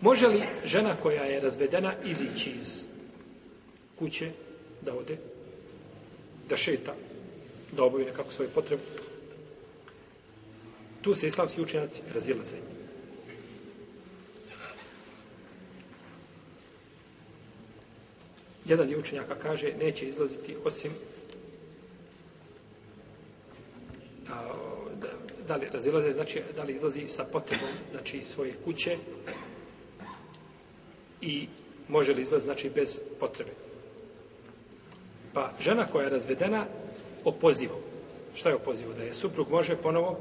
Može li žena koja je razvedena izići iz kuće da ode, da šeta, da obavi nekako svoje potrebe? Tu se islamski učenjaci razilaze. Jedan je učenjaka kaže neće izlaziti osim a, da, da li razilaze, znači da li izlazi sa potrebom znači iz svoje kuće i može li izlaz znači bez potrebe. Pa žena koja je razvedena opozivom. Šta je opozivo? Da je suprug može ponovo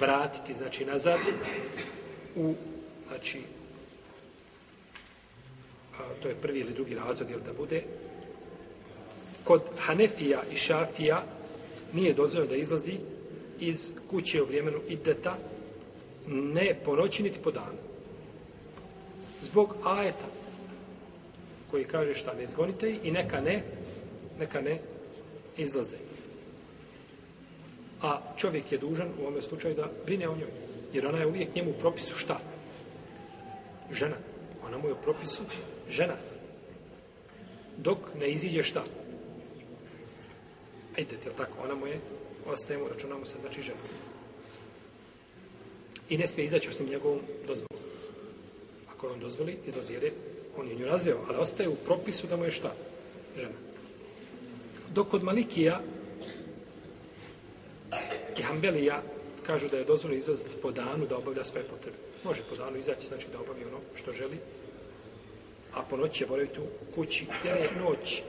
vratiti znači nazad u znači a, to je prvi ili drugi razvod jel da bude kod Hanefija i Šafija nije dozvoljeno da izlazi iz kuće u vremenu ideta ne po noći niti po danu. Zbog ajeta koji kaže šta ne izgonite i neka ne neka ne izlaze. A čovjek je dužan u ovom slučaju da brine o njoj. Jer ona je uvijek njemu u propisu šta? Žena. Ona mu je u propisu žena. Dok ne iziđe šta? Ajde, je tako? Ona mu je, ostajemo, računamo se, znači žena. I ne smije izaći osim njegovom dozvolom. Ako on dozvoli, izlazi jer je, on je nju razveo, ali ostaje u propisu da mu je šta? Žena. Dok kod Malikija i Hanbelija kažu da je dozvoljeno izlaziti po danu da obavlja sve potrebe. Može po danu izaći, znači da obavi ono što želi, a po noći je boraviti u kući, jer je noć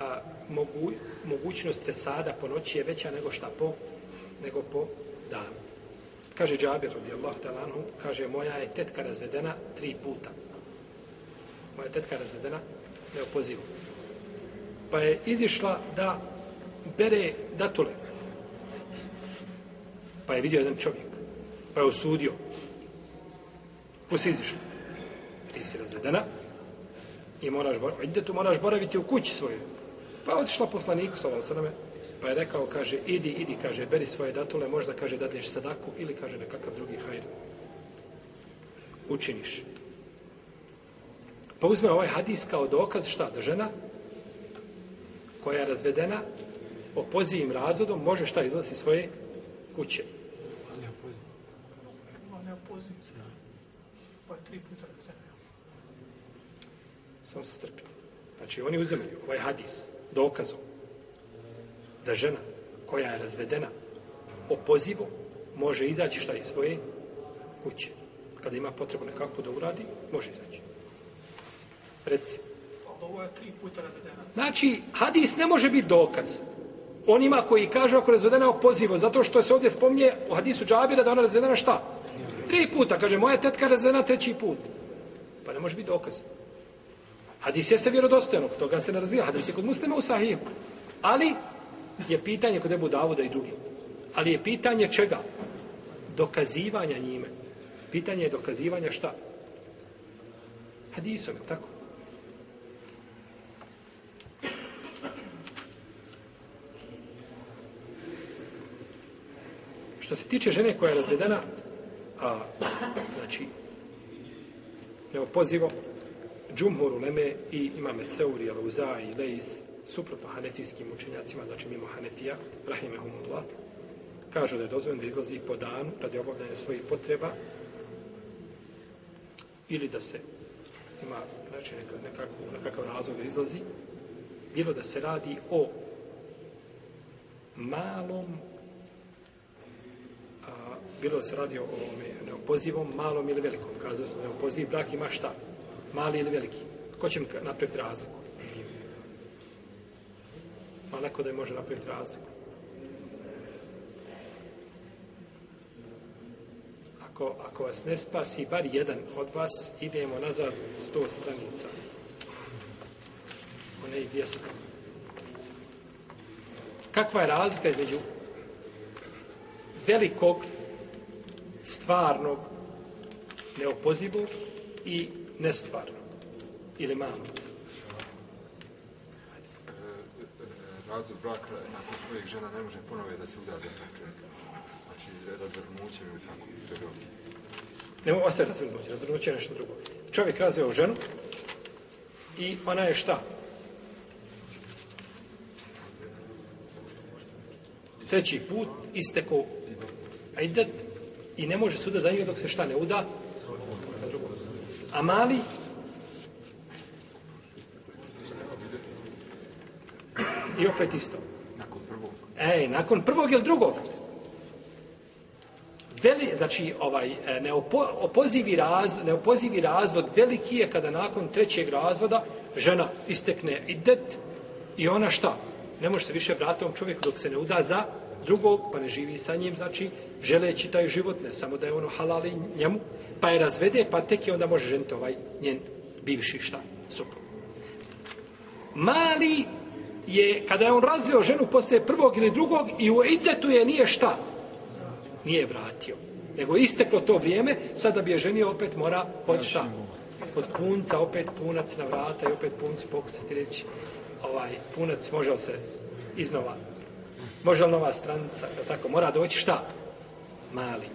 a, mogu, mogućnost fesada po noći je veća nego šta po, nego po danu. Kaže Džabir, radijallahu talanu, kaže, moja je tetka razvedena tri puta. Moja tetka je razvedena neopozivu. Pa je izišla da bere datule. Pa je vidio jedan čovjek. Pa je osudio. Pusi izišla. Ti si razvedena, i moraš boraviti, tu moraš boraviti u kući svojoj. Pa je otišla poslaniku, sa sveme, pa je rekao, kaže, idi, idi, kaže, beri svoje datule, možda, kaže, dadneš sadaku, ili, kaže, nekakav drugi hajr. Učiniš. Pa uzme ovaj hadis kao dokaz, šta, da žena koja je razvedena opozivim razvodom, može šta izlasi svoje kuće. Pa tri puta Samo se strpite. Znači, oni uzemaju ovaj hadis dokazom da žena koja je razvedena o pozivu može izaći šta iz svoje kuće. Kada ima potrebu nekako da uradi, može izaći. Reci. Ovo je tri puta razvedena. Znači, hadis ne može biti dokaz. Onima koji kažu ako je razvedena o pozivu, zato što se ovdje spomnje u hadisu Džabira da ona razvedena šta? Tri puta. Kaže, moja tetka je razvedena treći put. Pa ne može biti dokaz. Hadis jeste vjerodostojan, toga se ne razvija. Hadis je kod muslima u sahihu. Ali je pitanje kod Ebu Davuda i drugi. Ali je pitanje čega? Dokazivanja njime. Pitanje je dokazivanja šta? Hadisom, je tako? Što se tiče žene koja je razvedena, a, znači, neopozivo, džumhur uleme i imame Seuri, Al-Uza i Leis, suprotno hanefijskim učenjacima, znači mimo Hanefija, Rahimehumullah, kažu da je dozvoljeno da izlazi po danu radi obavljanja svojih potreba ili da se ima znači, nekakav, nekakav razlog da izlazi, bilo da se radi o malom a, bilo da se radi o ovome neopozivom, malom ili velikom. Kazao neopoziv brak ima šta? Mali ili veliki. Ko će mi napraviti razliku? Pa neko da je može napraviti razliku. Ako, ako vas ne spasi bar jedan od vas, idemo nazad sto stranica. One i dvijesto. Kakva je razlika između velikog, stvarnog, neopozivog i nestvarno ili malo. Razvod braka nakon svojih žena ne može ponove da se udade tog čovjeka. Znači, razvrnuće ili tako, to je dobro. Nemo ostaje razvrnuće. Razvrnuće je nešto drugo. Čovjek razveo ženu i ona je šta? Treći put isteko ajdet i ne može suda za njega dok se šta ne uda. A mali i opet isto. Nakon prvog. Ej, nakon prvog ili drugog? Veli, znači, ovaj, e, neopo, opozivi, raz, neopozivi razvod veliki je kada nakon trećeg razvoda žena istekne idet i ona šta? Ne može se više vratiti ovom čovjeku dok se ne uda za drugog, pa ne živi sa njim, znači, želeći taj život, ne samo da je ono halali njemu, pa je razvede, pa tek je onda može ženiti ovaj njen bivši šta? Suprug. Mali je, kada je on razveo ženu posle prvog ili drugog i u idetu je nije šta? Nije vratio. Nego isteklo to vrijeme, sada bi je ženio opet mora pod šta? Pod punca, opet punac na vrata i opet puncu pokucati reći ovaj, punac može se iznova može li nova stranica, je tako, mora doći šta? Mali.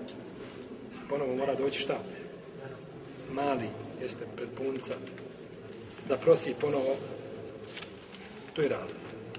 Ponovo mora doći šta? Mali, jeste pred punca, da prosi ponovo, to je razlika.